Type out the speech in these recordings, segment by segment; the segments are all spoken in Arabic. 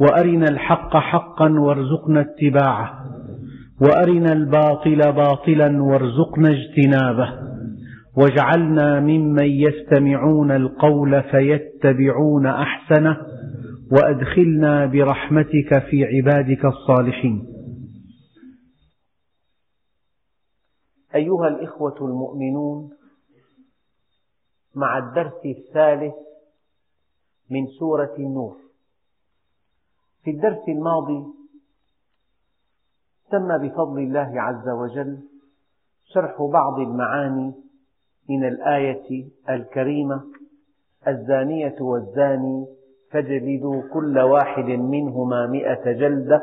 وأرنا الحق حقا وارزقنا اتباعه وأرنا الباطل باطلا وارزقنا اجتنابه واجعلنا ممن يستمعون القول فيتبعون أحسنه وأدخلنا برحمتك في عبادك الصالحين. أيها الإخوة المؤمنون مع الدرس الثالث من سورة النور في الدرس الماضي تم بفضل الله عز وجل شرح بعض المعاني من الآية الكريمة الزانية والزاني فاجلدوا كل واحد منهما مئة جلدة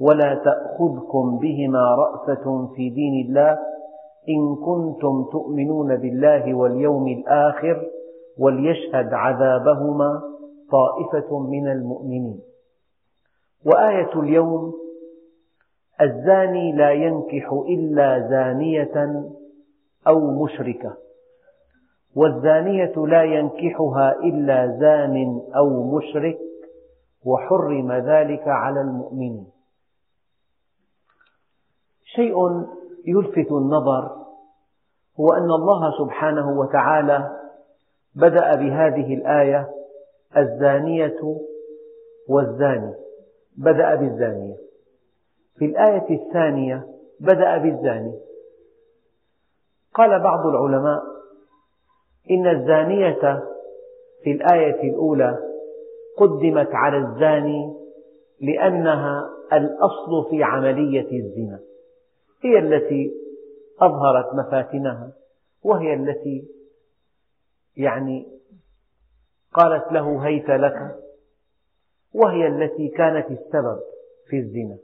ولا تأخذكم بهما رأفة في دين الله إن كنتم تؤمنون بالله واليوم الآخر وليشهد عذابهما طائفة من المؤمنين. وآية اليوم الزاني لا ينكح إلا زانية أو مشركة والزانية لا ينكحها إلا زان أو مشرك وحرم ذلك على المؤمنين. شيء يلفت النظر هو أن الله سبحانه وتعالى بدأ بهذه الآية الزانية والزاني. بدأ بالزانية. في الآية الثانية بدأ بالزاني قال بعض العلماء إن الزانية في الآية الأولى قدمت على الزاني لأنها الأصل في عملية الزنا. هي التي أظهرت مفاتنها وهي التي يعني قالت له هيت لك. وهي التي كانت السبب في الزنا.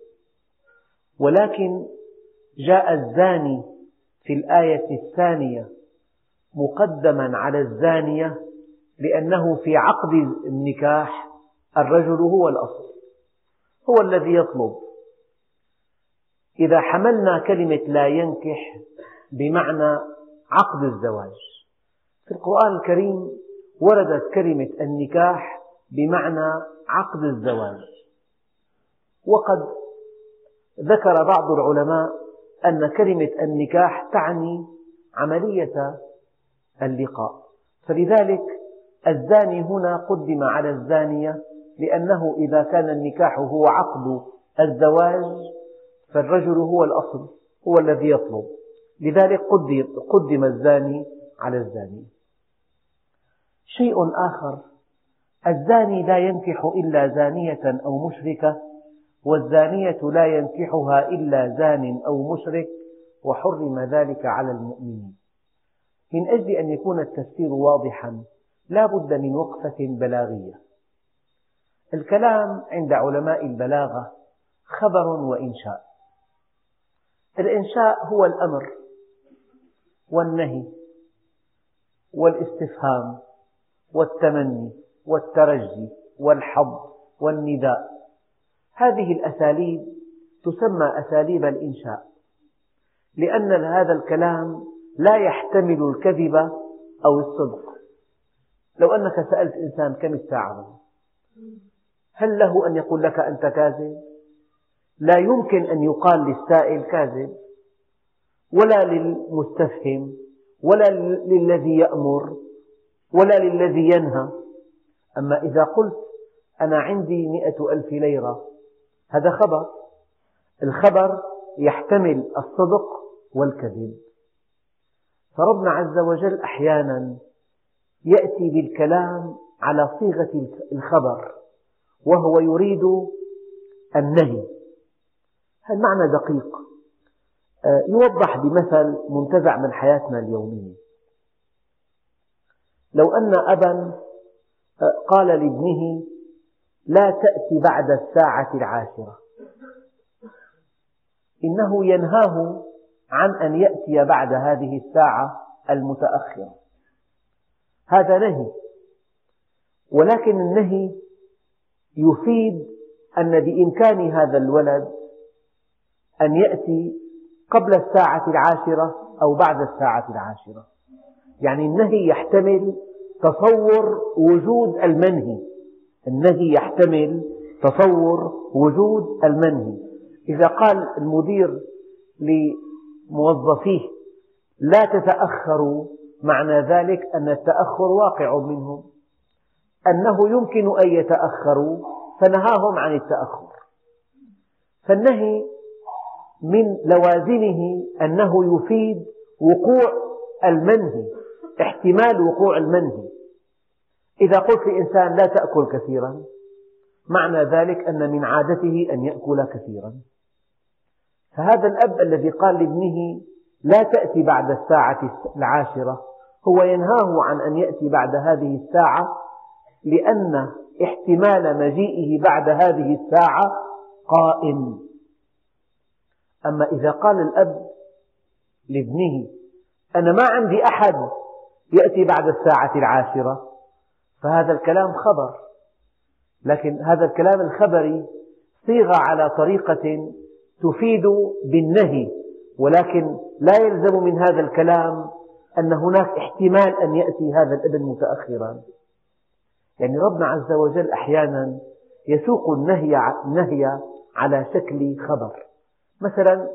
ولكن جاء الزاني في الآية الثانية مقدما على الزانية لأنه في عقد النكاح الرجل هو الأصل هو الذي يطلب. إذا حملنا كلمة لا ينكح بمعنى عقد الزواج في القرآن الكريم وردت كلمة النكاح بمعنى عقد الزواج. وقد ذكر بعض العلماء أن كلمة النكاح تعني عملية اللقاء. فلذلك الزاني هنا قدم على الزانية لأنه إذا كان النكاح هو عقد الزواج فالرجل هو الأصل هو الذي يطلب. لذلك قدم الزاني على الزانية. شيء آخر الزاني لا ينكح إلا زانية أو مشركة والزانية لا ينكحها إلا زان أو مشرك وحرم ذلك على المؤمنين. من أجل أن يكون التفسير واضحا لا بد من وقفة بلاغية. الكلام عند علماء البلاغة خبر وإنشاء. الإنشاء هو الأمر والنهي والإستفهام والتمني. والترجي والحظ والنداء. هذه الأساليب تسمى أساليب الإنشاء لأن هذا الكلام لا يحتمل الكذب أو الصدق. لو أنك سألت إنسان كم الساعة؟ هل له أن يقول لك أنت كاذب؟ لا يمكن أن يقال للسائل كاذب ولا للمستفهم ولا للذي يأمر ولا للذي ينهى. أما إذا قلت أنا عندي مئة ألف ليرة هذا خبر. الخبر يحتمل الصدق والكذب. فربنا عز وجل أحيانا يأتي بالكلام على صيغة الخبر وهو يريد النهي. هذا معنى دقيق؟ آه، يوضح بمثل منتزع من حياتنا اليومية. لو أن أبا قال لابنه لا تأتي بعد الساعة العاشرة. إنه ينهاه عن أن يأتي بعد هذه الساعة المتأخرة. هذا نهي ولكن النهي يفيد أن بإمكان هذا الولد أن يأتي قبل الساعة العاشرة أو بعد الساعة العاشرة. يعني النهي يحتمل تصور وجود المنهي. النهي يحتمل تصور وجود المنهي. إذا قال المدير لموظفيه لا تتأخروا معنى ذلك أن التأخر واقع منهم أنه يمكن أن يتأخروا فنهاهم عن التأخر. فالنهي من لوازمه أنه يفيد وقوع المنهي. احتمال وقوع المنهي. إذا قلت لإنسان لا تأكل كثيرا معنى ذلك أن من عادته أن يأكل كثيرا. فهذا الأب الذي قال لابنه لا تأتي بعد الساعة العاشرة هو ينهاه عن أن يأتي بعد هذه الساعة لأن احتمال مجيئه بعد هذه الساعة قائم. أما إذا قال الأب لابنه أنا ما عندي أحد يأتي بعد الساعة العاشرة فهذا الكلام خبر. لكن هذا الكلام الخبري صيغ على طريقة تفيد بالنهي ولكن لا يلزم من هذا الكلام أن هناك احتمال أن يأتي هذا الابن متأخرا. يعني ربنا عز وجل أحيانا يسوق النهي, على شكل خبر. مثلا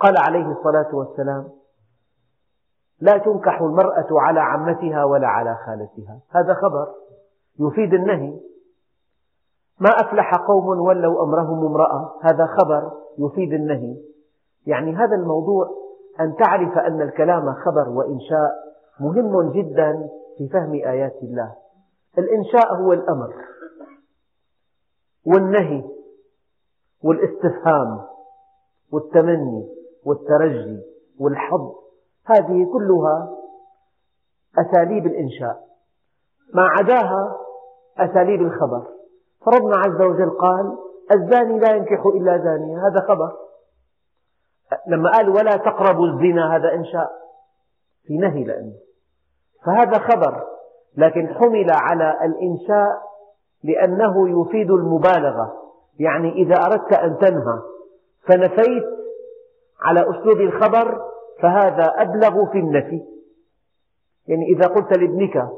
قال عليه الصلاة والسلام لا تنكح المرأة على عمتها ولا على خالتها. هذا خبر يفيد النهي. ما أفلح قوم ولوا أمرهم امرأة. هذا خبر يفيد النهي. يعني هذا الموضوع أن تعرف أن الكلام خبر وإنشاء مهم جدا في فهم آيات الله. الإنشاء هو الأمر والنهي والاستفهام والتمني والترجي والحظ. هذه كلها أساليب الإنشاء. ما عداها أساليب الخبر. فربنا عز وجل قال الزاني لا ينكح إلا زانية هذا خبر. لما قال ولا تقربوا الزنا هذا إنشاء. في نهي لأنه. فهذا خبر. لكن حمل على الإنشاء لأنه يفيد المبالغة. يعني إذا أردت أن تنهى فنفيت على أسلوب الخبر فهذا أبلغ في النفي. يعني إذا قلت لابنك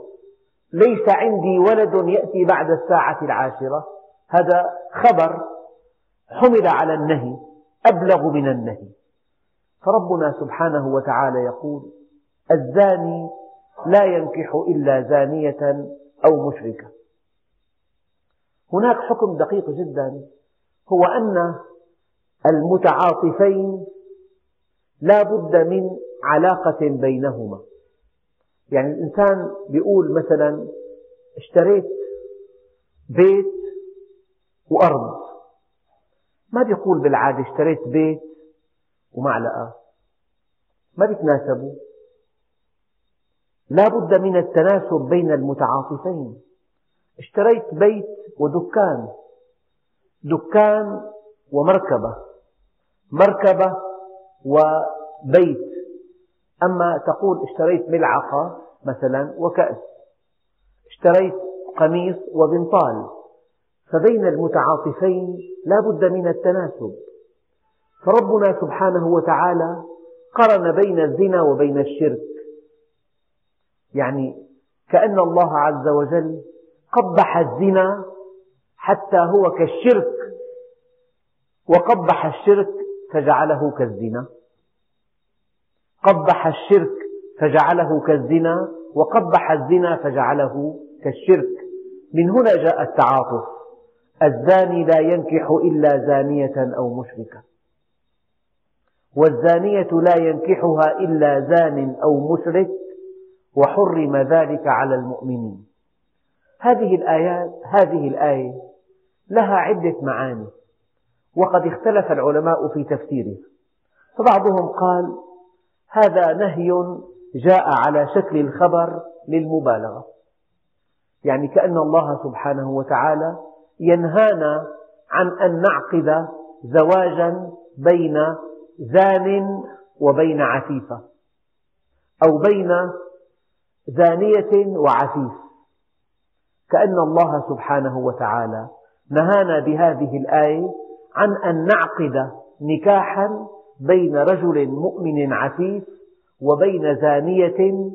ليس عندي ولد يأتي بعد الساعة العاشرة هذا خبر حمل على النهي أبلغ من النهي. فربنا سبحانه وتعالى يقول الزاني لا ينكح إلا زانية أو مشركة. هناك حكم دقيق جدا هو أن المتعاطفين لا بد من علاقة بينهما. يعني الإنسان يقول مثلا اشتريت بيت وأرض. ما بيقول بالعادة اشتريت بيت ومعلقة. ما بيتناسبوا. لا بد من التناسب بين المتعاطفين. اشتريت بيت ودكان. دكان ومركبة. مركبة وبيت. أما تقول اشتريت ملعقة مثلا وكأس اشتريت قميص وبنطال فبين المتعاطفين لا بد من التناسب. فربنا سبحانه وتعالى قرن بين الزنا وبين الشرك. يعني كأن الله عز وجل قبح الزنا حتى هو كالشرك وقبح الشرك فجعله كالزنا. قبح الشرك فجعله كالزنا وقبح الزنا فجعله كالشرك. من هنا جاء التعاطف. الزاني لا ينكح إلا زانية أو مشركة. والزانية لا ينكحها إلا زان أو مشرك وحرم ذلك على المؤمنين. هذه الآيات هذه الآية لها عدة معاني. وقد اختلف العلماء في تفسيرها فبعضهم قال هذا نهي جاء على شكل الخبر للمبالغة. يعني كأن الله سبحانه وتعالى ينهانا عن أن نعقد زواجا بين زان وبين عفيفة أو بين زانية وعفيف. كأن الله سبحانه وتعالى نهانا بهذه الآية عن أن نعقد نكاحا بين رجل مؤمن عفيف وبين زانية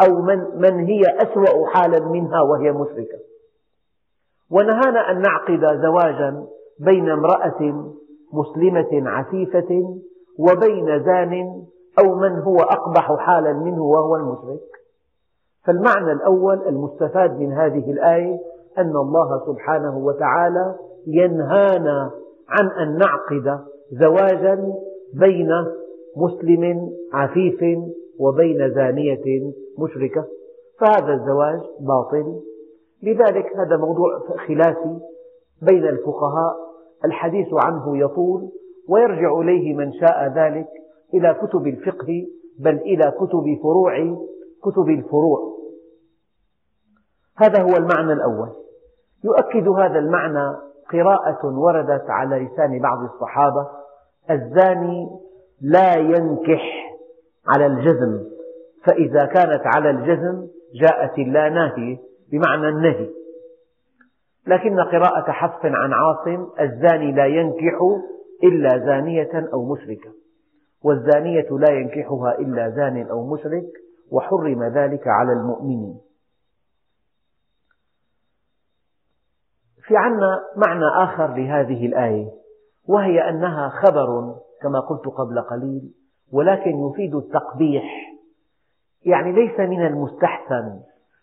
أو من, من هي أسوأ حالا منها وهي مشركة ونهانا أن نعقد زواجا بين امرأة مسلمة عفيفة وبين زان أو من هو أقبح حالا منه وهو المشرك. فالمعنى الأول المستفاد من هذه الآية أن الله سبحانه وتعالى ينهانا عن أن نعقد زواجا بين مسلم عفيف وبين زانية مشركة. فهذا الزواج باطل. لذلك هذا موضوع خلافي بين الفقهاء. الحديث عنه يطول ويرجع إليه من شاء ذلك إلى كتب الفقه بل إلى كتب فروع كتب الفروع. هذا هو المعنى الأول. يؤكد هذا المعنى قراءة وردت على لسان بعض الصحابة الزاني لا ينكح على الجزم فإذا كانت على الجزم جاءت اللا ناهية بمعنى النهي. لكن قراءة حفص عن عاصم الزاني لا ينكح إلا زانية أو مشركة والزانية لا ينكحها إلا زان أو مشرك وحرم ذلك على المؤمنين. في عنا معنى آخر لهذه الآية وهي أنها خبر كما قلت قبل قليل ولكن يفيد التقبيح. يعني ليس من المستحسن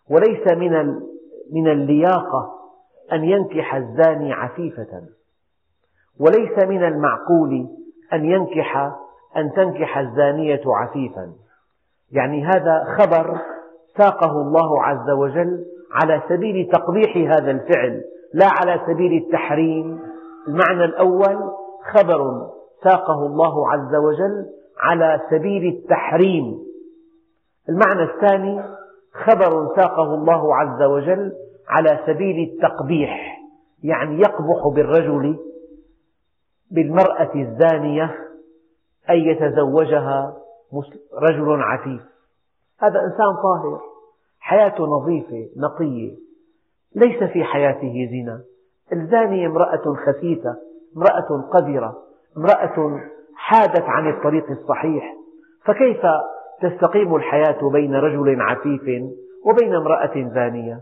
وليس من من اللياقة أن ينكح الزاني عفيفة وليس من المعقول أن ينكح أن تنكح الزانية عفيفا. يعني هذا خبر ساقه الله عز وجل على سبيل تقبيح هذا الفعل لا على سبيل التحريم. المعنى الأول خبر ساقه الله عز وجل على سبيل التحريم. المعنى الثاني خبر ساقه الله عز وجل على سبيل التقبيح يعني يقبح بالرجل بالمرأة الزانية أن يتزوجها رجل عفيف. هذا إنسان طاهر. حياته نظيفة نقية. ليس في حياته زنا. الزانية امرأة خسيسة امرأة قذرة امرأة حادت عن الطريق الصحيح. فكيف تستقيم الحياة بين رجل عفيف وبين امرأة زانية؟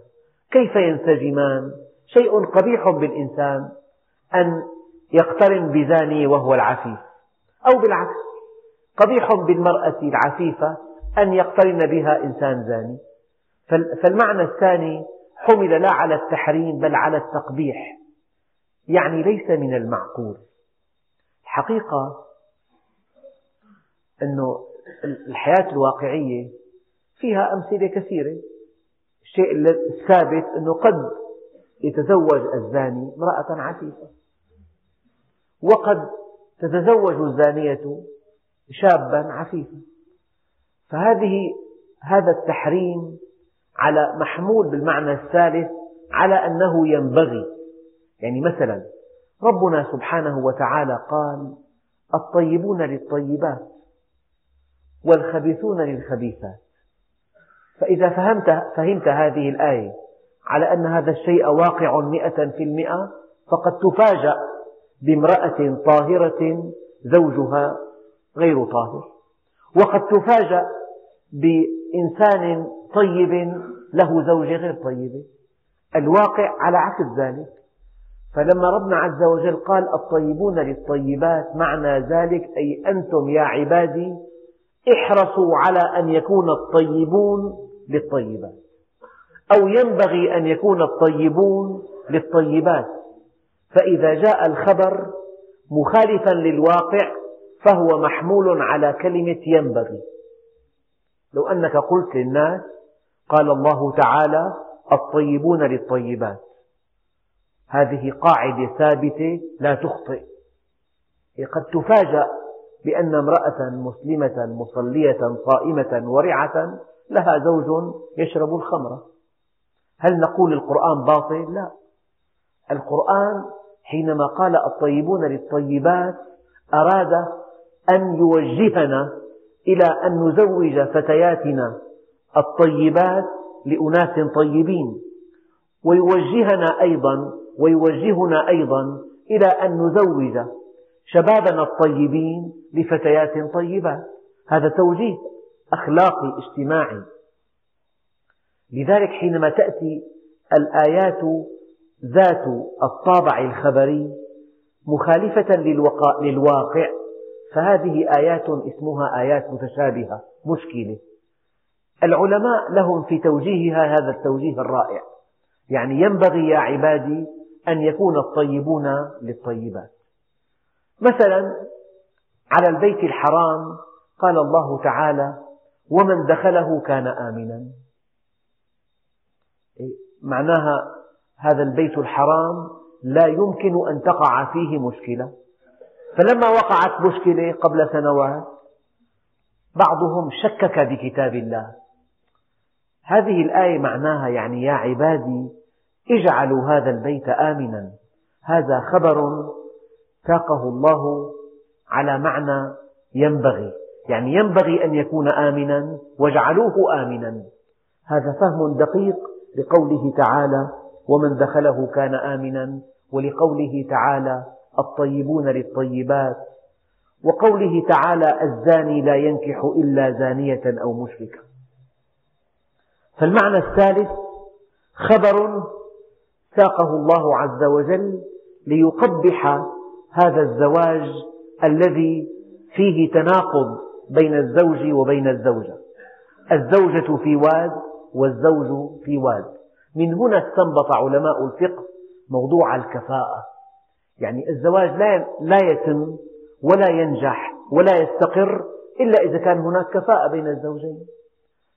كيف ينسجمان؟ شيء قبيح بالإنسان أن يقترن بزاني وهو العفيف. أو بالعكس قبيح بالمرأة العفيفة أن يقترن بها إنسان زاني. فالمعنى الثاني حمل لا على التحريم بل على التقبيح. يعني ليس من المعقول. الحقيقة أن الحياة الواقعية فيها أمثلة كثيرة. الشيء الثابت أنه قد يتزوج الزاني امرأة عفيفة. وقد تتزوج الزانية شابا عفيفا. فهذه هذا التحريم على محمول بالمعنى الثالث على أنه ينبغي. يعني مثلا ربنا سبحانه وتعالى قال الطيبون للطيبات والخبيثون للخبيثات. فإذا فهمت, فهمت هذه الآية على أن هذا الشيء واقع مئة في المئة فقد تفاجأ بامرأة طاهرة زوجها غير طاهر. وقد تفاجأ بإنسان طيب له زوجة غير طيبة الواقع على عكس ذلك. فلما ربنا عز وجل قال الطيبون للطيبات معنى ذلك أي أنتم يا عبادي احرصوا على أن يكون الطيبون للطيبات. أو ينبغي أن يكون الطيبون للطيبات. فإذا جاء الخبر مخالفا للواقع فهو محمول على كلمة ينبغي. لو أنك قلت للناس قال الله تعالى الطيبون للطيبات. هذه قاعدة ثابتة لا تخطئ. قد تفاجأ بأن امرأة مسلمة مصلية صائمة ورعة لها زوج يشرب الخمر. هل نقول القرآن باطل؟ لا. القرآن حينما قال الطيبون للطيبات أراد أن يوجهنا إلى أن نزوج فتياتنا الطيبات لأناس طيبين. ويوجهنا أيضا ويوجهنا أيضا إلى أن نزوج شبابنا الطيبين لفتيات طيبات هذا توجيه أخلاقي اجتماعي. لذلك حينما تأتي الآيات ذات الطابع الخبري مخالفة للواقع فهذه آيات اسمها آيات متشابهة مشكلة. العلماء لهم في توجيهها هذا التوجيه الرائع. يعني ينبغي يا عبادي أن يكون الطيبون للطيبات. مثلا على البيت الحرام قال الله تعالى ومن دخله كان آمنا. إيه، معناها هذا البيت الحرام لا يمكن أن تقع فيه مشكلة. فلما وقعت مشكلة قبل سنوات بعضهم شكك بكتاب الله. هذه الآية معناها يعني يا عبادي اجعلوا هذا البيت آمنا. هذا خبر ساقه الله على معنى ينبغي. يعني ينبغي أن يكون آمنا واجعلوه آمنا. هذا فهم دقيق لقوله تعالى ومن دخله كان آمنا. ولقوله تعالى الطيبون للطيبات. وقوله تعالى الزاني لا ينكح إلا زانية أو مشركة فالمعنى الثالث خبر ساقه الله عز وجل ليقبح هذا الزواج الذي فيه تناقض بين الزوج وبين الزوجة. الزوجة في واد والزوج في واد. من هنا استنبط علماء الفقه موضوع الكفاءة. يعني الزواج لا يتم ولا ينجح ولا يستقر إلا إذا كان هناك كفاءة بين الزوجين.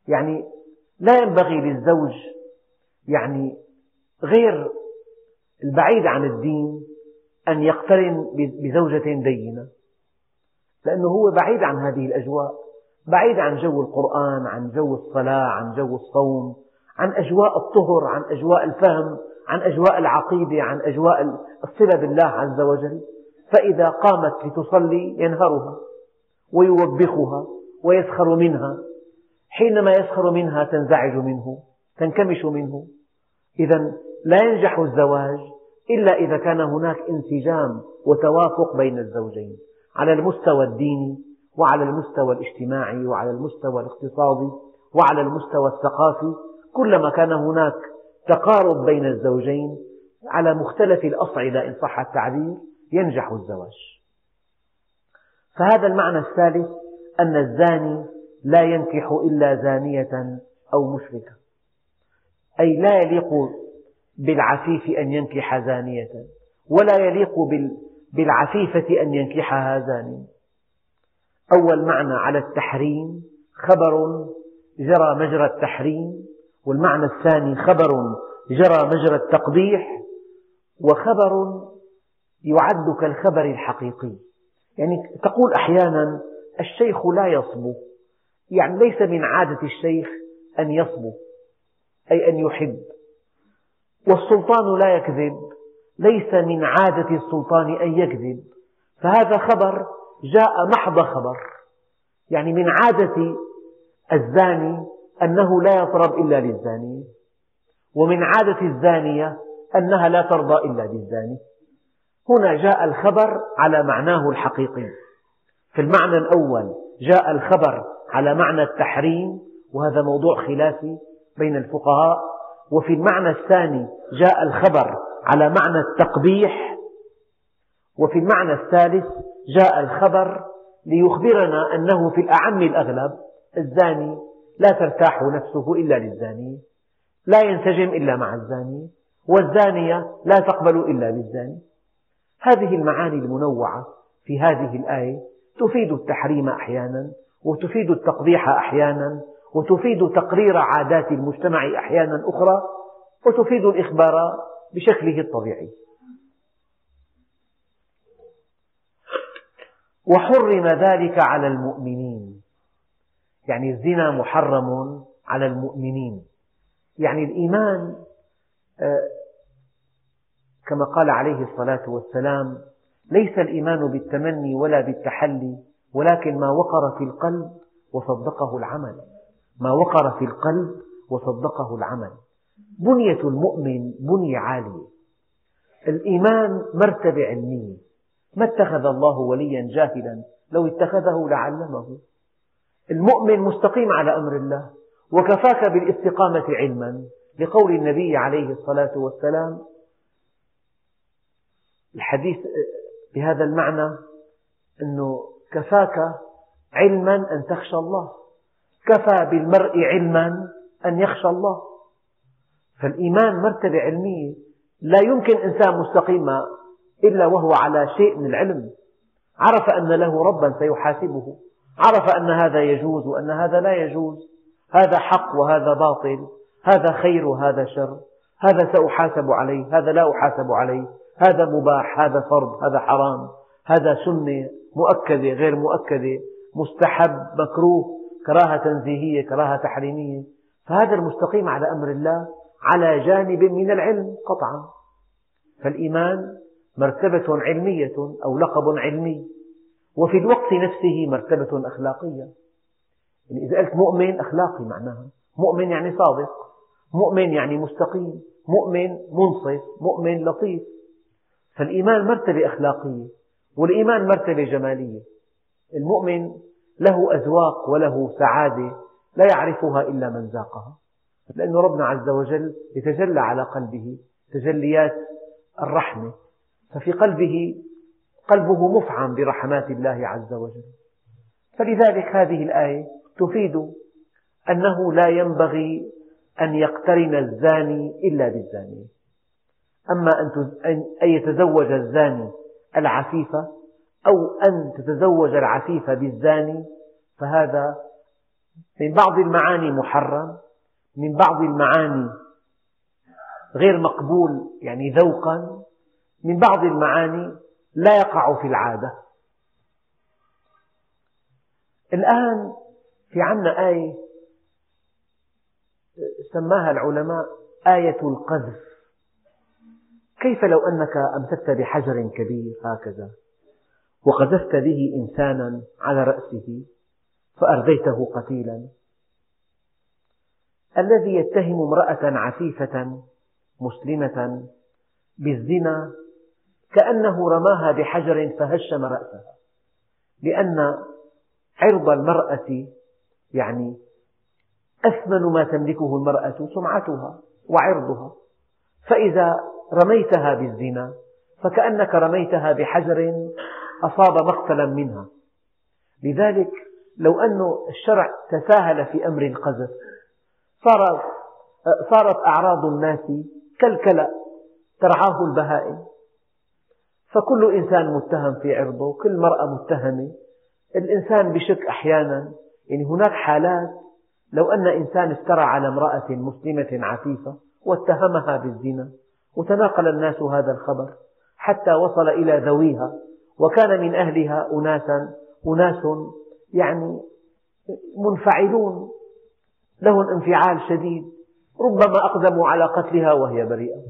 يعني لا ينبغي للزوج يعني غير البعيد عن الدين أن يقترن بزوجة دينة لأنه هو بعيد عن هذه الأجواء بعيد عن جو القرآن عن جو الصلاة عن جو الصوم عن أجواء الطهر عن أجواء الفهم عن أجواء العقيدة عن أجواء الصلة بالله عز وجل. فإذا قامت لتصلي ينهرها ويوبخها ويسخر منها. حينما يسخر منها تنزعج منه تنكمش منه. إذا لا ينجح الزواج إلا إذا كان هناك انسجام وتوافق بين الزوجين على المستوى الديني وعلى المستوى الاجتماعي وعلى المستوى الاقتصادي وعلى المستوى الثقافي. كلما كان هناك تقارب بين الزوجين على مختلف الأصعدة إن صح التعبير ينجح الزواج. فهذا المعنى الثالث أن الزاني لا ينكح إلا زانية أو مشركة. أي لا يليق بالعفيف أن ينكح زانية ولا يليق بالعفيفة أن ينكحها زاني أول معنى على التحريم خبر جرى مجرى التحريم والمعنى الثاني خبر جرى مجرى التقبيح وخبر يعد كالخبر الحقيقي. يعني تقول أحيانا الشيخ لا يصبو يعني ليس من عادة الشيخ أن يصبو أي أن يحب. والسلطان لا يكذب ليس من عادة السلطان أن يكذب. فهذا خبر جاء محض خبر يعني من عادة الزاني أنه لا يطرب إلا للزانية ومن عادة الزانية أنها لا ترضى إلا للزاني هنا جاء الخبر على معناه الحقيقي. في المعنى الأول جاء الخبر على معنى التحريم وهذا موضوع خلافي بين الفقهاء. وفي المعنى الثاني جاء الخبر على معنى التقبيح. وفي المعنى الثالث جاء الخبر ليخبرنا أنه في الأعم الأغلب الزاني لا ترتاح نفسه إلا للزانية لا ينسجم إلا مع الزانية والزانية لا تقبل إلا بالزاني هذه المعاني المنوعة في هذه الآية تفيد التحريم أحيانا وتفيد التقبيح أحيانا وتفيد تقرير عادات المجتمع أحيانا أخرى وتفيد الإخبار بشكله الطبيعي. وحرم ذلك على المؤمنين. يعني الزنا محرم على المؤمنين. يعني الإيمان آه، كما قال عليه الصلاة والسلام ليس الإيمان بالتمني ولا بالتحلي. ولكن ما وقر في القلب وصدقه العمل. ما وقر في القلب وصدقه العمل. بنية المؤمن بنية عالية الإيمان مرتبة علمية ما اتخذ الله وليا جاهلا. لو اتخذه لعلمه. المؤمن مستقيم على أمر الله. وكفاك بالاستقامة علما. لقول النبي عليه الصلاة والسلام. الحديث بهذا المعنى أنه كفاك علما أن تخشى الله. كفى بالمرء علما أن يخشى الله. فالإيمان مرتبة علمية. لا يمكن إنسان مستقيم إلا وهو على شيء من العلم. عرف أن له ربا سيحاسبه. عرف أن هذا يجوز وأن هذا لا يجوز. هذا حق وهذا باطل. هذا خير وهذا شر. هذا سأحاسب عليه. هذا لا أحاسب عليه. هذا مباح. هذا فرض. هذا حرام. هذا سنة مؤكدة غير مؤكدة مستحب مكروه كراهة تنزيهية كراهة تحريمية. فهذا المستقيم على أمر الله على جانب من العلم قطعا. فالإيمان مرتبة علمية أو لقب علمي وفي الوقت نفسه مرتبة أخلاقية. يعني إذا قلت مؤمن أخلاقي معناها. مؤمن يعني صادق مؤمن يعني مستقيم مؤمن منصف مؤمن لطيف. فالإيمان مرتبة أخلاقية. والإيمان مرتبة جمالية. المؤمن له أذواق وله سعادة لا يعرفها إلا من ذاقها. لأن ربنا عز وجل يتجلى على قلبه تجليات الرحمة. ففي قلبه قلبه مفعم برحمات الله عز وجل. فلذلك هذه الآية تفيد أنه لا ينبغي أن يقترن الزاني إلا بالزانية أما أن يتزوج الزاني العفيفة أو أن تتزوج العفيفة بالزاني فهذا من بعض المعاني محرم من بعض المعاني غير مقبول يعني ذوقا من بعض المعاني لا يقع في العادة. الآن في عنا آية سماها العلماء آية القذف. كيف لو أنك أمسكت بحجر كبير هكذا وقذفت به إنسانا على رأسه فأرديته قتيلا؟ الذي يتهم امرأة عفيفة مسلمة بالزنا كأنه رماها بحجر فهشم رأسها لأن عرض المرأة يعني أثمن ما تملكه المرأة سمعتها وعرضها فإذا رميتها بالزنا فكأنك رميتها بحجر أصاب مقتلا منها. لذلك لو أن الشرع تساهل في أمر القذف صارت, صارت أعراض الناس كالكلأ ترعاه البهائم. فكل إنسان متهم في عرضه كل مرأة متهمة. الإنسان بشك أحيانا يعني هناك حالات لو أن إنسان افترى على امرأة مسلمة عفيفة واتهمها بالزنا وتناقل الناس هذا الخبر حتى وصل إلى ذويها وكان من أهلها أناسا أناس يعني منفعلون لهم انفعال شديد ربما أقدموا على قتلها وهي بريئة.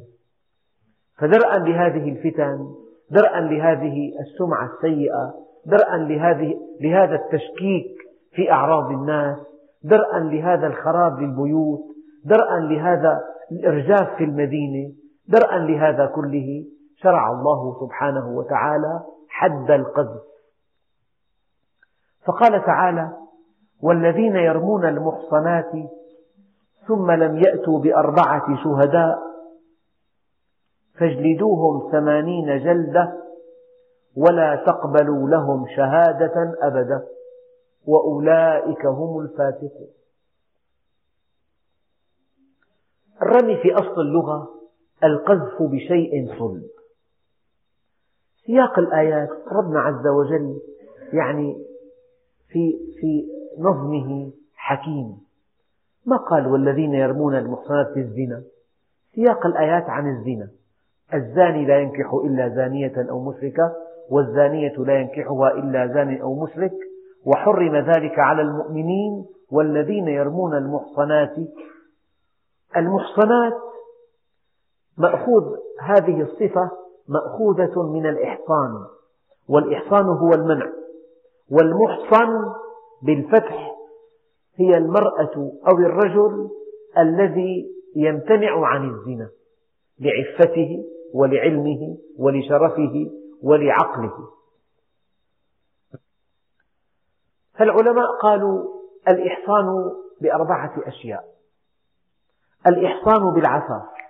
فدرءا لهذه الفتن درءا لهذه السمعة السيئة درءا لهذه لهذا التشكيك في أعراض الناس درءا لهذا الخراب للبيوت درءا لهذا الإرجاف في المدينة. درءا لهذا كله شرع الله سبحانه وتعالى حد القذف. فقال تعالى والذين يرمون المحصنات ثم لم يأتوا بأربعة شهداء فاجلدوهم ثمانين جلدة ولا تقبلوا لهم شهادة أبدا وأولئك هم الفاسقون. الرمي في أصل اللغة القذف بشيء صلب. سياق الآيات ربنا عز وجل يعني في في نظمه حكيم. ما قال والذين يرمون المحصنات بالزنا سياق الآيات عن الزنا. الزاني لا ينكح إلا زانية أو مشركة والزانية لا ينكحها إلا زان أو مشرك وحرم ذلك على المؤمنين والذين يرمون المحصنات. المحصنات مأخوذ هذه الصفة مأخوذة من الإحصان والإحصان هو المنع والمحصن بالفتح هي المرأة أو الرجل الذي يمتنع عن الزنا لعفته ولعلمه ولشرفه ولعقله. فالعلماء قالوا الإحصان بأربعة أشياء الإحصان بالعفاف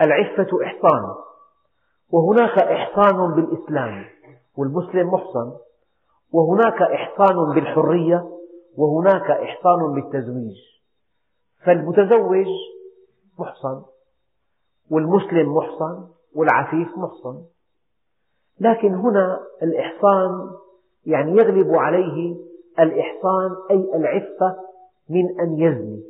العفة إحصان. وهناك إحصان بالإسلام والمسلم محصن وهناك إحصان بالحرية وهناك إحصان بالتزويج. فالمتزوج محصن والمسلم محصن والعفيف محصن. لكن هنا الإحصان يعني يغلب عليه الإحصان أي العفة من أن يزني.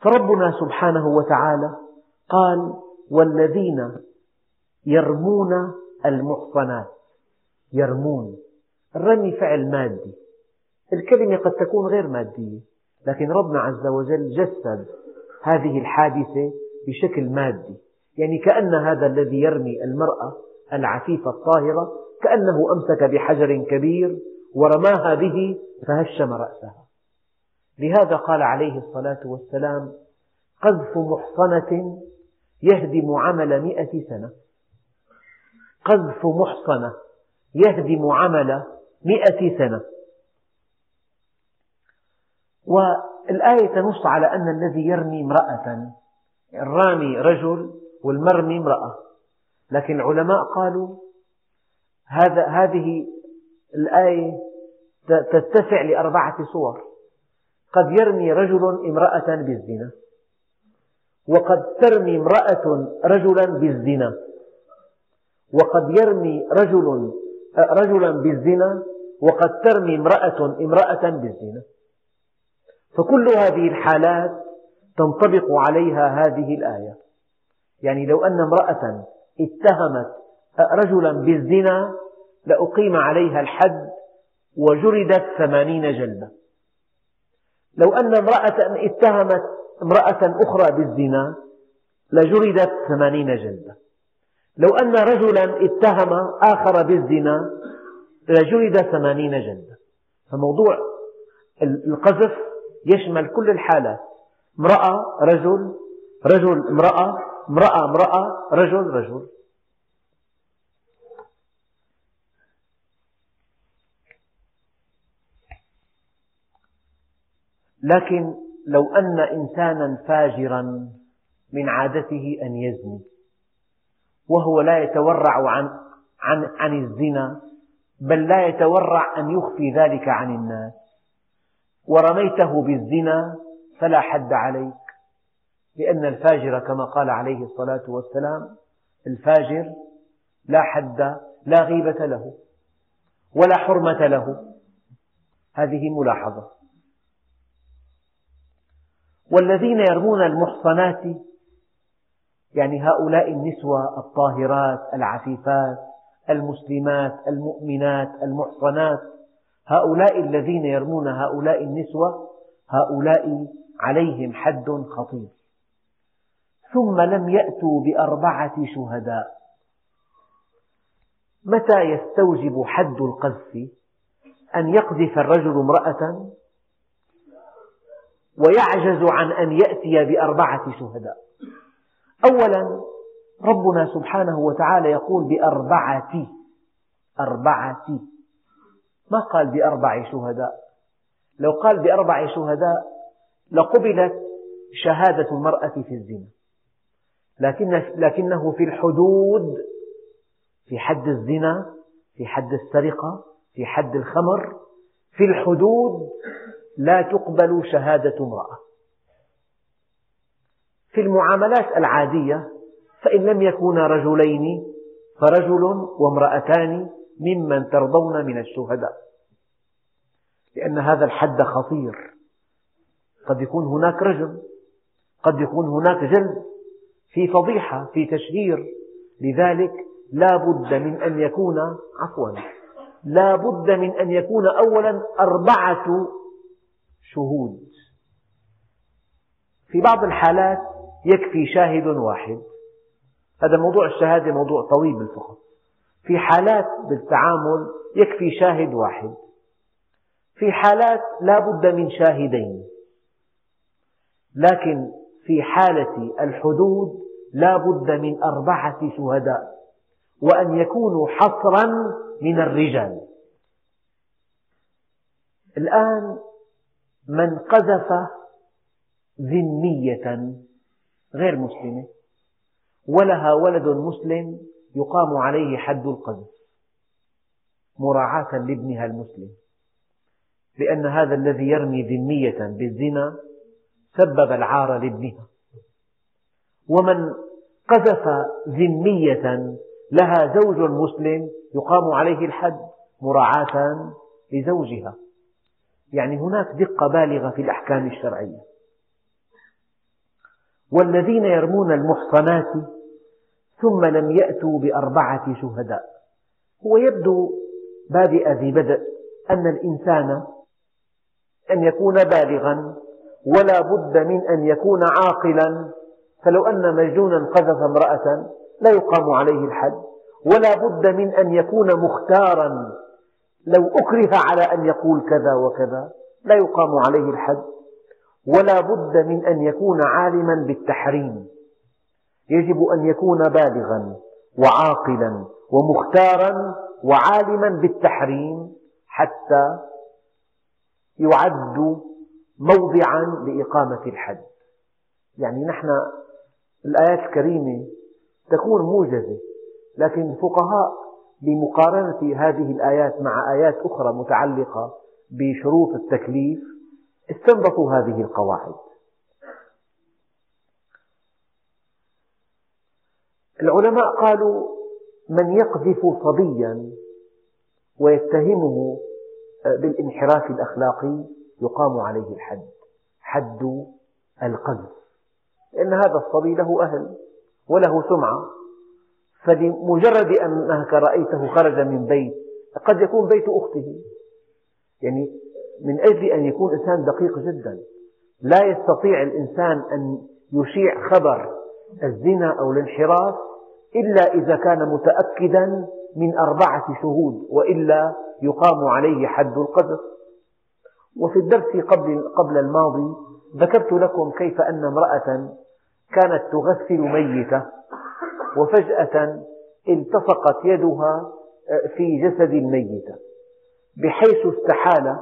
فربنا سبحانه وتعالى قال والذين يرمون المحصنات. يرمون. الرمي فعل مادي. الكلمة قد تكون غير مادية لكن ربنا عز وجل جسد هذه الحادثة بشكل مادي. يعني كأن هذا الذي يرمي المرأة العفيفة الطاهرة كأنه أمسك بحجر كبير ورماها به فهشم رأسها. لهذا قال عليه الصلاة والسلام قذف محصنة يهدم عمل مئة سنة. قذف محصنة يهدم عمل مئة سنة. والآية تنص على أن الذي يرمي امرأة الرامي رجل والمرمي امرأة. لكن العلماء قالوا هذا هذه الآية تتسع لأربعة صور. قد يرمي رجل امرأة بالزنا. وقد ترمي امرأة رجلا بالزنا. وقد يرمي رجل رجلا بالزنا وقد ترمي امرأة امرأة بالزنا. فكل هذه الحالات تنطبق عليها هذه الآية. يعني لو أن امرأة اتهمت رجلا بالزنا لأقيم عليها الحد وجلدت ثمانين جلدة. لو أن امرأة اتهمت امرأة أخرى بالزنا لجلدت ثمانين جلدة. لو أن رجلا اتهم آخر بالزنا لجلد ثمانين جلدة. فموضوع القذف يشمل كل الحالات. امرأة رجل رجل امرأة امرأة امرأة رجل رجل. لكن لو أن إنسانا فاجرا من عادته أن يزني وهو لا يتورع عن, عن, عن الزنا بل لا يتورع أن يخفي ذلك عن الناس. ورميته بالزنا فلا حد عليك لأن الفاجر كما قال عليه الصلاة والسلام الفاجر لا حد لا غيبة له ولا حرمة له. هذه ملاحظة. والذين يرمون المحصنات يعني هؤلاء النسوة الطاهرات العفيفات المسلمات المؤمنات المحصنات هؤلاء الذين يرمون هؤلاء النسوة هؤلاء عليهم حد خطير. ثم لم يأتوا بأربعة شهداء. متى يستوجب حد القذف؟ أن يقذف الرجل امرأة ويعجز عن أن يأتي بأربعة شهداء. أولا ربنا سبحانه وتعالى يقول بأربعة أربعة. ما قال بأربع شهداء؟ لو قال بأربع شهداء لقبلت شهادة المرأة في الزنا. لكن لكنه في الحدود في حد الزنا في حد السرقة في حد الخمر في الحدود لا تقبل شهادة امرأة. في المعاملات العادية فإن لم يكونا رجلين فرجل وامرأتان ممن ترضون من الشهداء. لأن هذا الحد خطير. قد يكون هناك رجل قد يكون هناك جلد في فضيحة في تشهير. لذلك لا بد من أن يكون عفوا لا بد من أن يكون أولا أربعة شهود. في بعض الحالات يكفي شاهد واحد. هذا موضوع الشهادة موضوع طويل بالفقه. في حالات بالتعامل يكفي شاهد واحد. في حالات لا بد من شاهدين. لكن في حالة الحدود لا بد من أربعة شهداء وأن يكونوا حصرا من الرجال. الآن من قذف ذمية غير مسلمة ولها ولد مسلم يقام عليه حد القذف مراعاة لابنها المسلم لأن هذا الذي يرمي ذمية بالزنا سبب العار لابنها. ومن قذف ذمية لها زوج مسلم يقام عليه الحد مراعاة لزوجها. يعني هناك دقة بالغة في الأحكام الشرعية. والذين يرمون المحصنات ثم لم يأتوا بأربعة شهداء. هو يبدو بادئ ذي بدء أن الإنسان أن يكون بالغا ولا بد من أن يكون عاقلا. فلو أن مجنونا قذف امرأة لا يقام عليه الحد. ولا بد من أن يكون مختارا لو أكره على أن يقول كذا وكذا لا يقام عليه الحد ولا بد من أن يكون عالما بالتحريم. يجب أن يكون بالغا وعاقلا ومختارا وعالما بالتحريم حتى يعد موضعا لإقامة الحد. يعني نحن الآيات الكريمة تكون موجزة لكن الفقهاء بمقارنة هذه الآيات مع آيات أخرى متعلقة بشروط التكليف استنبطوا هذه القواعد. العلماء قالوا من يقذف صبيا ويتهمه بالانحراف الأخلاقي يقام عليه الحد حد القذف. لأن هذا الصبي له أهل وله سمعة فلمجرد أنك رأيته خرج من بيت قد يكون بيت أخته. يعني من أجل أن يكون إنسان دقيق جدا. لا يستطيع الإنسان أن يشيع خبر الزنا أو الانحراف إلا إذا كان متأكدا من أربعة شهود وإلا يقام عليه حد القذف. وفي الدرس قبل, قبل الماضي ذكرت لكم كيف أن امرأة كانت تغسل ميتة. وفجأة التصقت يدها في جسد الميتة بحيث استحال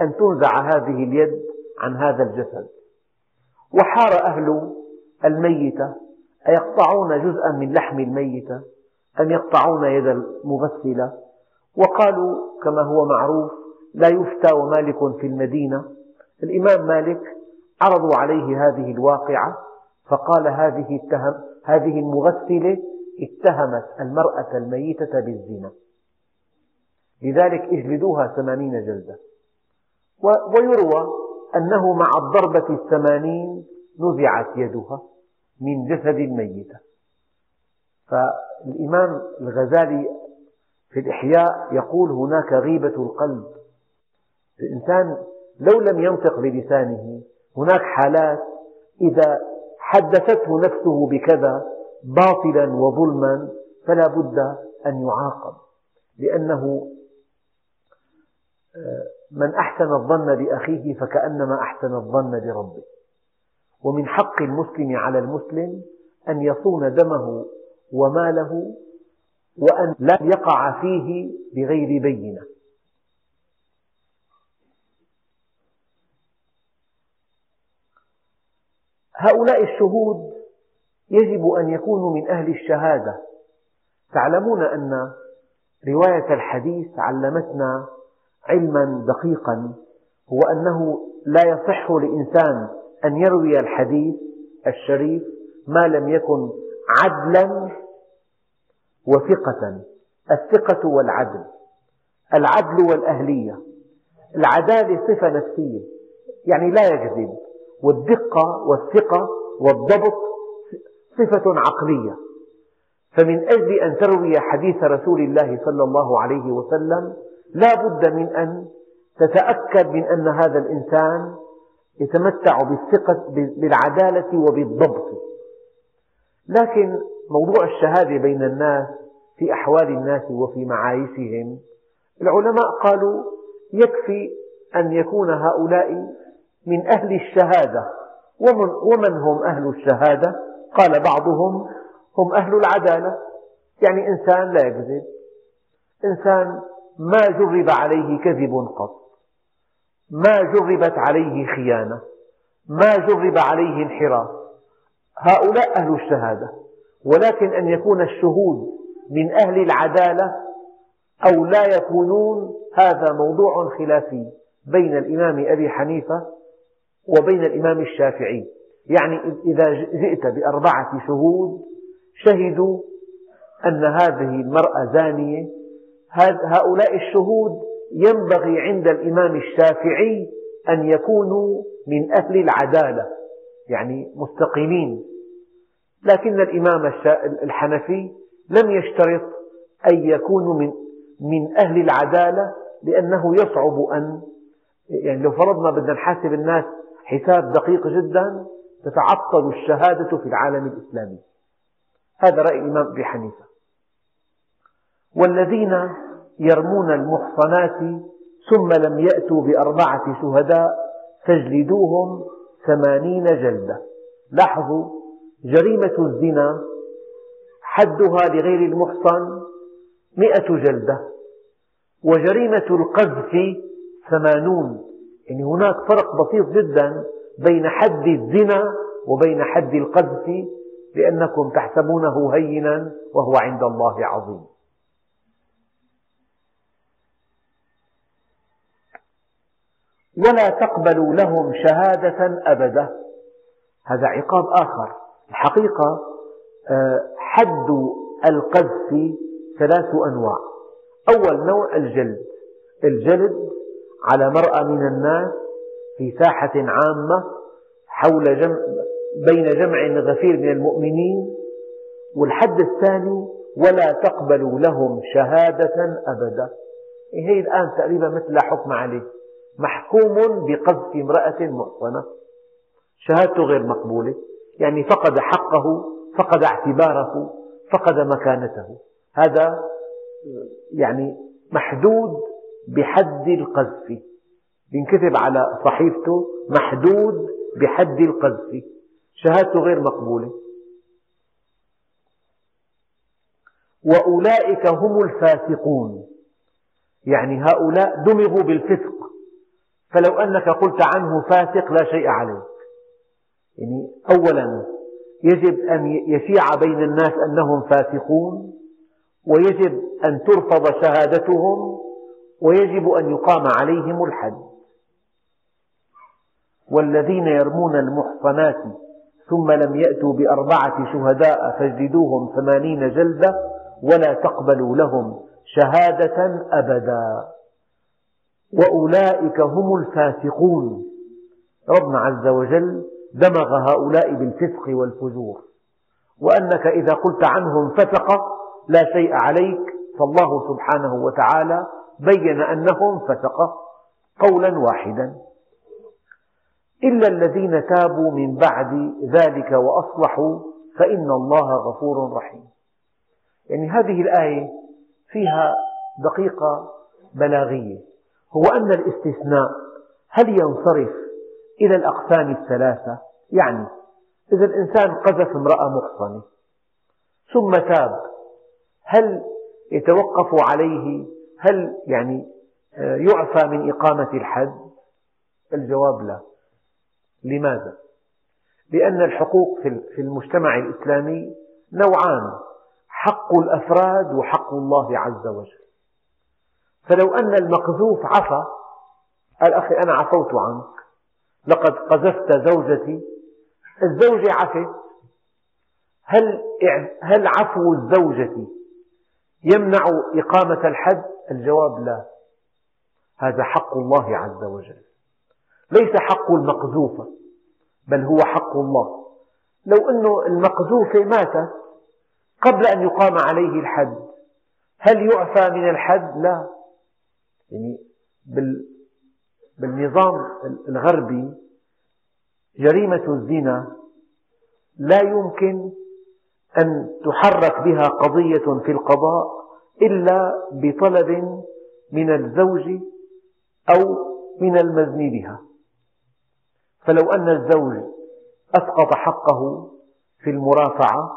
أن تنزع هذه اليد عن هذا الجسد. وحار أهل الميتة أيقطعون جزءا من لحم الميتة أم يقطعون يد المغسلة. وقالوا كما هو معروف لا يفتى ومالك في المدينة. الإمام مالك عرضوا عليه هذه الواقعة فقال هذه, هذه المغسلة اتهمت المرأة الميتة بالزنا. لذلك اجلدوها ثمانين جلدة. ويروى أنه مع الضربة الثمانين نزعت يدها من جسد الميتة. فالإمام الغزالي في الإحياء يقول هناك غيبة القلب. الإنسان لو لم ينطق بلسانه هناك حالات إذا حدثته نفسه بكذا باطلا وظلما فلا بد أن يعاقب. لأنه آه، من أحسن الظن بأخيه فكأنما أحسن الظن بربه. ومن حق المسلم على المسلم أن يصون دمه وماله وأن لا يقع فيه بغير بينة. هؤلاء الشهود يجب أن يكونوا من أهل الشهادة. تعلمون أن رواية الحديث علمتنا علما دقيقا هو أنه لا يصح لإنسان أن يروي الحديث الشريف ما لم يكن عدلا وثقة الثقة والعدل العدل والأهلية العدالة صفة نفسية يعني لا يكذب. والدقة والثقة والضبط صفة عقلية. فمن أجل أن تروي حديث رسول الله صلى الله عليه وسلم لا بد من أن تتأكد من أن هذا الإنسان يتمتع بالثقة بالعدالة وبالضبط. لكن موضوع الشهادة بين الناس في أحوال الناس وفي معايشهم العلماء قالوا يكفي أن يكون هؤلاء من أهل الشهادة. ومن, ومن هم أهل الشهادة؟ قال بعضهم هم أهل العدالة. يعني إنسان لا يكذب. إنسان ما جرب عليه كذب قط. ما جربت عليه خيانة. ما جرب عليه انحراف. هؤلاء أهل الشهادة. ولكن أن يكون الشهود من أهل العدالة أو لا يكونون هذا موضوع خلافي بين الإمام أبي حنيفة وبين الإمام الشافعي. يعني إذا جئت بأربعة شهود شهدوا أن هذه المرأة زانية. هؤلاء الشهود ينبغي عند الإمام الشافعي أن يكونوا من أهل العدالة يعني مستقيمين. لكن الإمام الحنفي لم يشترط أن يكونوا من من أهل العدالة لأنه يصعب أن يعني لو فرضنا بدنا نحاسب الناس حساب دقيق جدا تتعطل الشهادة في العالم الإسلامي. هذا رأي الإمام أبي حنيفة. والذين يرمون المحصنات ثم لم يأتوا بأربعة شهداء فاجلدوهم ثمانين جلدة. لاحظوا جريمة الزنا حدها لغير المحصن مئة جلدة وجريمة القذف ثمانون يعني هناك فرق بسيط جدا بين حد الزنا وبين حد القذف لأنكم تحسبونه هينا وهو عند الله عظيم. ولا تقبلوا لهم شهادة أبدا. هذا عقاب آخر. الحقيقة آه، حد القذف ثلاث أنواع. أول نوع الجلد. الجلد على مرأى من الناس في ساحة عامة حول جمع بين جمع غفير من المؤمنين والحد الثاني ولا تقبلوا لهم شهادة أبدا. هي الآن تقريبا مثل حكم عليه. محكوم بقذف امرأة محصنة شهادته غير مقبولة. يعني فقد حقه فقد اعتباره فقد مكانته. هذا يعني محدود بحد القذف. ينكتب على صحيفته محدود بحد القذف. شهادته غير مقبولة. وأولئك هم الفاسقون. يعني هؤلاء دمغوا بالفسق. فلو أنك قلت عنه فاسق لا شيء عليك. يعني أولا يجب أن يشيع بين الناس أنهم فاسقون. ويجب أن ترفض شهادتهم. ويجب أن يقام عليهم الحد. والذين يرمون المحصنات ثم لم يأتوا بأربعة شهداء فاجلدوهم ثمانين جلدة ولا تقبلوا لهم شهادة أبدا. وأولئك هم الفاسقون. ربنا عز وجل دمغ هؤلاء بالفسق والفجور. وأنك إذا قلت عنهم فسقة لا شيء عليك فالله سبحانه وتعالى بين أنهم فسقة قولا واحدا. إلا الذين تابوا من بعد ذلك وأصلحوا فإن الله غفور رحيم. يعني هذه الآية فيها دقيقة بلاغية. هو أن الاستثناء هل ينصرف إلى الأقسام الثلاثة؟ يعني إذا الإنسان قذف امرأة محصنة ثم تاب هل يتوقف عليه هل يعني آه، يعفى من إقامة الحد؟ الجواب لا. لماذا؟ لأن الحقوق في المجتمع الإسلامي نوعان حق الأفراد وحق الله عز وجل. فلو أن المقذوف عفى قال أخي أنا عفوت عنك. لقد قذفت زوجتي الزوجة عفت هل هل عفو الزوجة يمنع إقامة الحد؟ الجواب لا هذا حق الله عز وجل ليس حق المقذوفة بل هو حق الله لو أن المقذوفة ماتت قبل أن يقام عليه الحد هل يعفى من الحد؟ لا يعني بالنظام الغربي جريمة الزنا لا يمكن أن تحرك بها قضية في القضاء إلا بطلب من الزوج أو من المزني بها. فلو أن الزوج أسقط حقه في المرافعة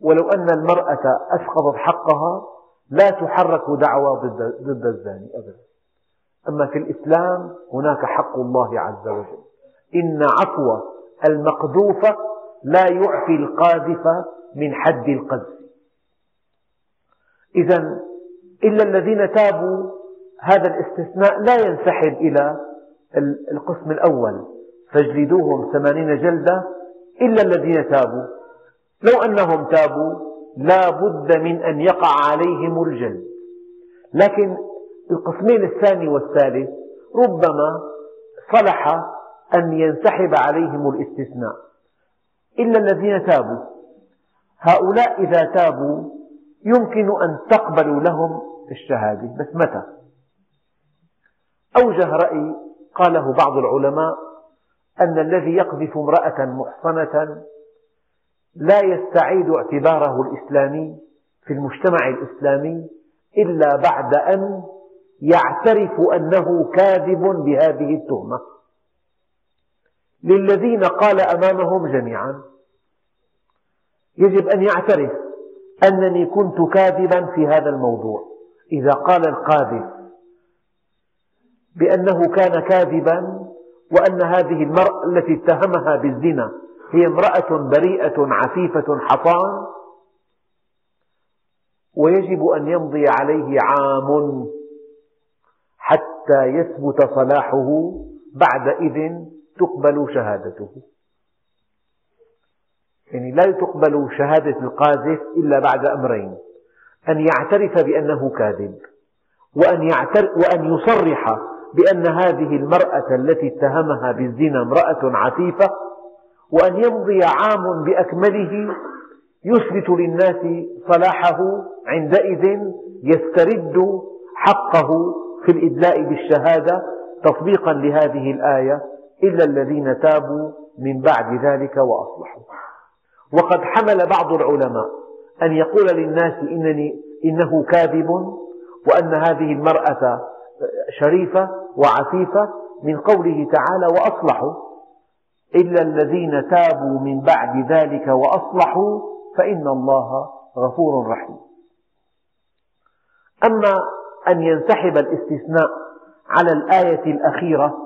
ولو أن المرأة أسقطت حقها لا تحرك دعوى ضد الزاني أبدا. أما في الإسلام هناك حق الله عز وجل. إن عفو المقذوف لا يعفي القاذف من حد القذف. إذا إلا الذين تابوا هذا الاستثناء لا ينسحب إلى القسم الأول. فاجلدوهم ثمانين جلدة إلا الذين تابوا. لو أنهم تابوا لا بد من أن يقع عليهم الجلد. لكن القسمين الثاني والثالث ربما صلح أن ينسحب عليهم الاستثناء. إلا الذين تابوا. هؤلاء إذا تابوا يمكن أن تقبلوا لهم الشهادة. بس متى؟ أوجه رأي قاله بعض العلماء أن الذي يقذف امرأة محصنة لا يستعيد اعتباره الإسلامي في المجتمع الإسلامي إلا بعد أن يعترف أنه كاذب بهذه التهمة. للذين قال أمامهم جميعا. يجب أن يعترف أنني كنت كاذبا في هذا الموضوع. إذا قال القاذف بأنه كان كاذبا وأن هذه المرأة التي اتهمها بالزنا هي امرأة بريئة عفيفة حصان ويجب أن يمضي عليه عام حتى يثبت صلاحه بعدئذ تقبل شهادته. يعني لا تقبل شهادة القاذف إلا بعد أمرين. أن يعترف بأنه كاذب وأن, وأن يصرح بأن هذه المرأة التي اتهمها بالزنا امرأة عفيفة وأن يمضي عام بأكمله يثبت للناس صلاحه عندئذ يسترد حقه في الإدلاء بالشهادة تطبيقا لهذه الآية. إلا الذين تابوا من بعد ذلك وأصلحوا. وقد حمل بعض العلماء أن يقول للناس إنني إنه كاذب وأن هذه المرأة شريفة وعفيفة من قوله تعالى وأصلحوا. إلا الذين تابوا من بعد ذلك وأصلحوا فإن الله غفور رحيم. أما أن ينسحب الاستثناء على الآية الأخيرة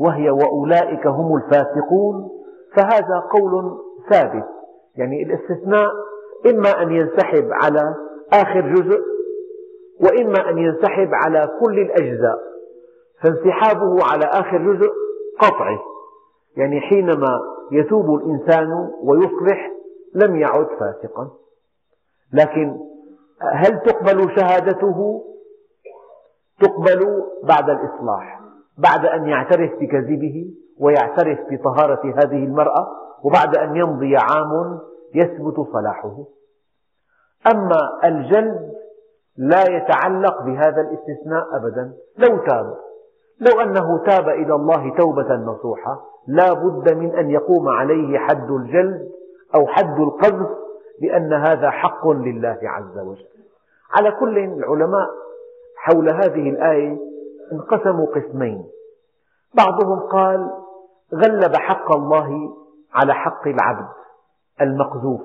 وهي وأولئك هم الفاسقون فهذا قول ثابت. يعني الاستثناء إما أن ينسحب على آخر جزء وإما أن ينسحب على كل الأجزاء فانسحابه على آخر جزء قطعي. يعني حينما يتوب الإنسان ويصلح لم يعد فاسقا. لكن هل تقبل شهادته؟ تقبل بعد الإصلاح. بعد أن يعترف بكذبه ويعترف بطهارة هذه المرأة وبعد أن يمضي عام يثبت صلاحه. أما الجلد لا يتعلق بهذا الاستثناء أبدا. لو تاب لو أنه تاب إلى الله توبة نصوحة لا بد من أن يقوم عليه حد الجلد أو حد القذف لأن هذا حق لله عز وجل. على كل العلماء حول هذه الآية انقسموا قسمين. بعضهم قال غلب حق الله على حق العبد المقذوف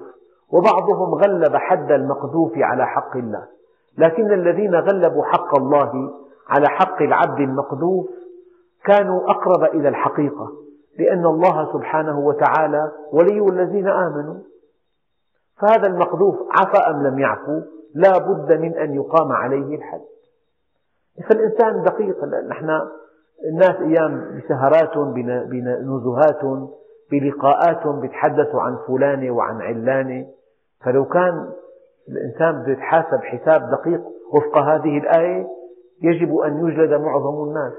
وبعضهم غلب حد المقذوف على حق الله. لكن الذين غلبوا حق الله على حق العبد المقذوف كانوا أقرب إلى الحقيقة لأن الله سبحانه وتعالى ولي الذين آمنوا. فهذا المقذوف عفى أم لم يعفو؟ لا بد من أن يقام عليه الحد. فالإنسان دقيق. نحن الناس أيام بسهرات بنزهات بلقاءات بيتحدثوا عن فلانة وعن علانة فلو كان الإنسان بده يتحاسب حساب دقيق وفق هذه الآية يجب أن يجلد معظم الناس.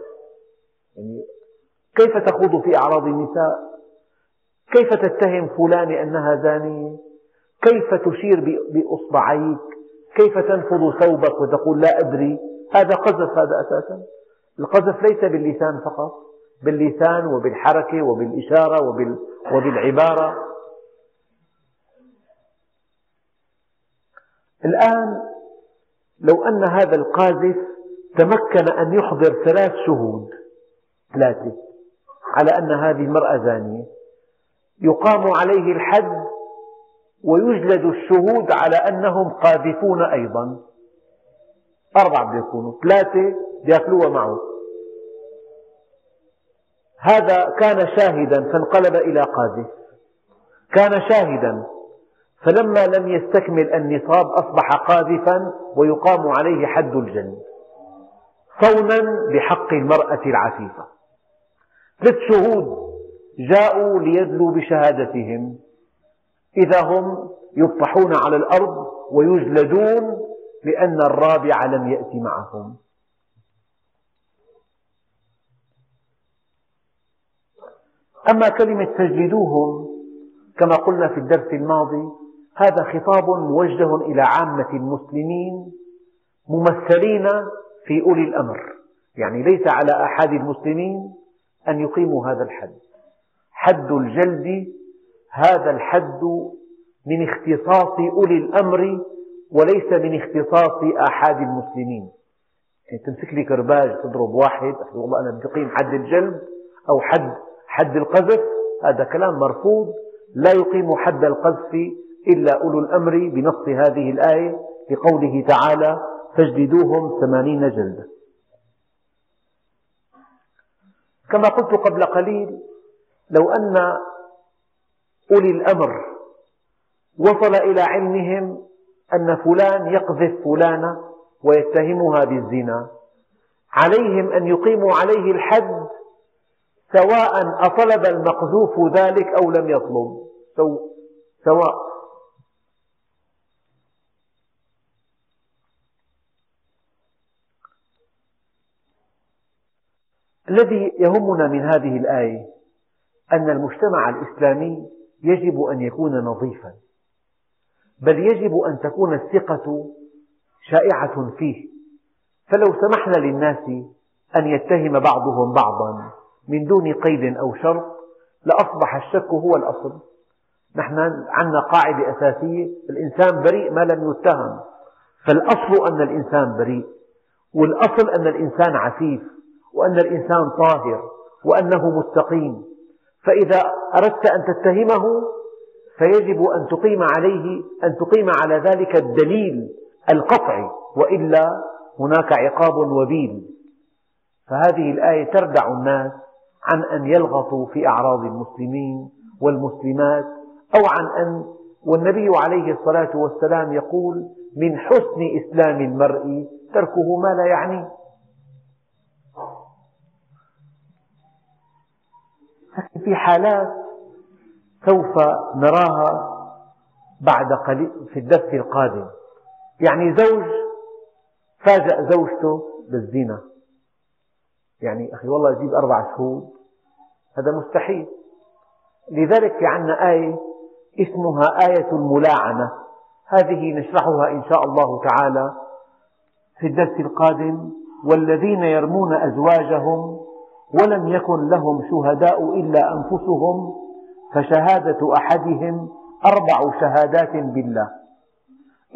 يعني كيف تخوض في أعراض النساء؟ كيف تتهم فلانة أنها زانية؟ كيف تشير بإصبعيك؟ كيف تنفض ثوبك وتقول لا أدري؟ هذا قذف هذا أساسا. القذف ليس باللسان فقط باللسان وبالحركة وبالإشارة وبالعبارة. الآن لو أن هذا القاذف تمكن أن يحضر ثلاث شهود ثلاثة على أن هذه المرأة زانية. يقام عليه الحد ويجلد الشهود على أنهم قاذفون أيضا. أربعة بده يكونوا ثلاثة يأكلوها معه. هذا كان شاهدا فانقلب إلى قاذف كان شاهدا فلما لم يستكمل النصاب أصبح قاذفا ويقام عليه حد الجلد صونا بحق المرأة العفيفة. ثلاث شهود جاءوا ليدلوا بشهادتهم. إذا هم يطحون على الأرض ويجلدون لأن الرابع لم يأت معهم. أما كلمة فاجلدوهم كما قلنا في الدرس الماضي هذا خطاب موجه إلى عامة المسلمين ممثلين في أولي الأمر. يعني ليس على أحد المسلمين أن يقيموا هذا الحد. حد الجلد هذا الحد من اختصاص أولي الأمر وليس من اختصاص آحاد المسلمين. يعني تمسك لي كرباج تضرب واحد والله أنا بدي أقيم حد الجلد أو حد حد القذف هذا كلام مرفوض. لا يقيم حد القذف إلا أولو الأمر بنص هذه الآية لقوله تعالى فاجلدوهم ثمانين جلدة كما قلت قبل قليل لو أن أولي الأمر وصل إلى علمهم أن فلان يقذف فلانة ويتهمها بالزنا. عليهم أن يقيموا عليه الحد سواء أطلب المقذوف ذلك أو لم يطلب. سواء. الذي يهمنا من هذه الآية أن المجتمع الإسلامي يجب أن يكون نظيفا. بل يجب أن تكون الثقة شائعة فيه. فلو سمحنا للناس أن يتهم بعضهم بعضا من دون قيد أو شرط لأصبح الشك هو الأصل. نحن عندنا قاعدة أساسية الإنسان بريء ما لم يتهم. فالأصل أن الإنسان بريء والأصل أن الإنسان عفيف وأن الإنسان طاهر وأنه مستقيم. فإذا أردت أن تتهمه فيجب أن تقيم عليه أن تقيم على ذلك الدليل القطعي وإلا هناك عقاب وبيل. فهذه الآية تردع الناس عن أن يلغطوا في أعراض المسلمين والمسلمات أو عن أن والنبي عليه الصلاة والسلام يقول من حسن إسلام المرء تركه ما لا يعنيه. في حالات سوف نراها بعد قليل في الدرس القادم. يعني زوج فاجأ زوجته بالزنا. يعني أخي والله يجيب أربع شهود. هذا مستحيل. لذلك في عندنا آية اسمها آية الملاعنة. هذه نشرحها إن شاء الله تعالى في الدرس القادم. والذين يرمون أزواجهم ولم يكن لهم شهداء إلا أنفسهم فشهادة أحدهم أربع شهادات بالله.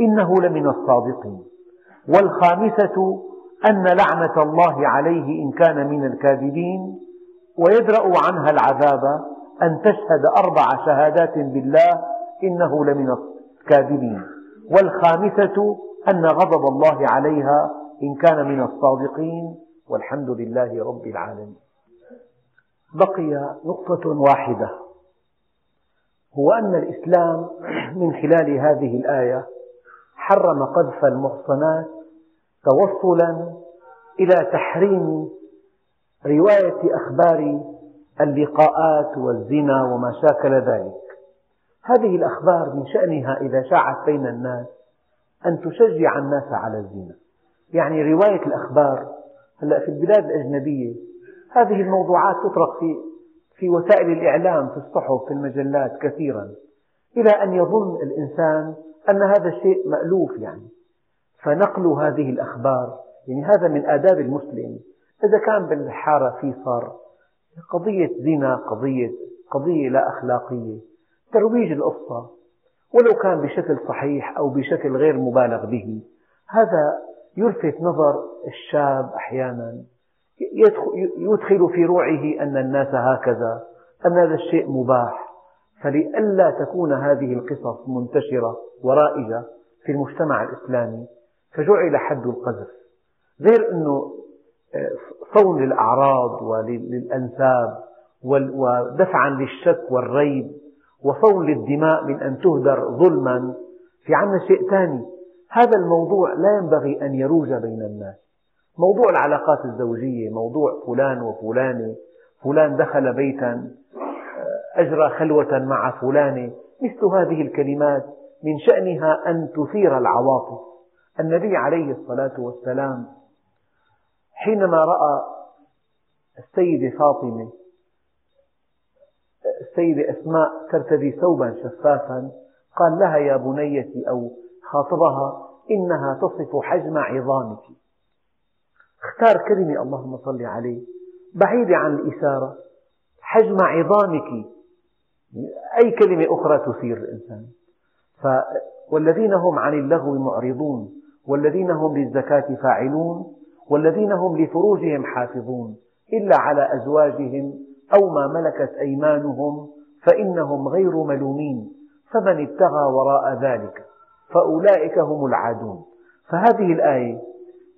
إنه لمن الصادقين. والخامسة أن لعنة الله عليه إن كان من الكاذبين ويدرأ عنها العذاب أن تشهد أربع شهادات بالله إنه لمن الكاذبين. والخامسة أن غضب الله عليها إن كان من الصادقين والحمد لله رب العالمين. بقي نقطة واحدة. هو أن الإسلام من خلال هذه الآية حرم قذف المحصنات توصلا إلى تحريم رواية أخبار اللقاءات والزنا وما شاكل ذلك. هذه الأخبار من شأنها إذا شاعت بين الناس أن تشجع الناس على الزنا. يعني رواية الأخبار هلأ في البلاد الأجنبية هذه الموضوعات تطرق في في وسائل الإعلام في الصحف في المجلات كثيرا إلى أن يظن الإنسان أن هذا الشيء مألوف يعني. فنقل هذه الأخبار يعني هذا من آداب المسلم. إذا كان بالحارة في صار قضية زنا قضية قضية لا أخلاقية ترويج القصة. ولو كان بشكل صحيح أو بشكل غير مبالغ به هذا يلفت نظر الشاب أحيانا. يدخل في روعه أن الناس هكذا أن هذا الشيء مباح. فلئلا تكون هذه القصص منتشرة ورائجة في المجتمع الإسلامي فجعل حد القذف. غير أنه آه، صون للأعراض وللأنساب ودفعا للشك والريب وصون للدماء من أن تهدر ظلما في عنا شيء ثاني. هذا الموضوع لا ينبغي أن يروج بين الناس. موضوع العلاقات الزوجية موضوع فلان وفلانة فلان دخل بيتا أجرى خلوة مع فلانة مثل هذه الكلمات من شأنها أن تثير العواطف. النبي عليه الصلاة والسلام حينما رأى السيدة فاطمة السيدة أسماء ترتدي ثوبا شفافا قال لها يا بنيتي أو خاطبها إنها تصف حجم عظامك. اختار كلمة اللهم صل عليه. بعيدة عن الإثارة حجم عظامك. أي كلمة أخرى تثير الإنسان. ف والذين هم عن اللغو معرضون والذين هم للزكاة فاعلون والذين هم لفروجهم حافظون. إلا على أزواجهم أو ما ملكت أيمانهم فإنهم غير ملومين. فمن ابتغى وراء ذلك فأولئك هم العادون. فهذه الآية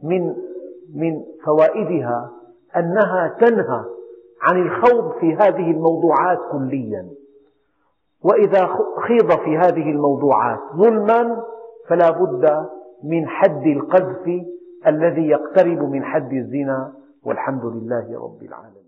من من فوائدها أنها تنهى عن الخوض في هذه الموضوعات كليا. وإذا خيض في هذه الموضوعات ظلما فلا بد من حد القذف الذي يقترب من حد الزنا والحمد لله رب العالمين.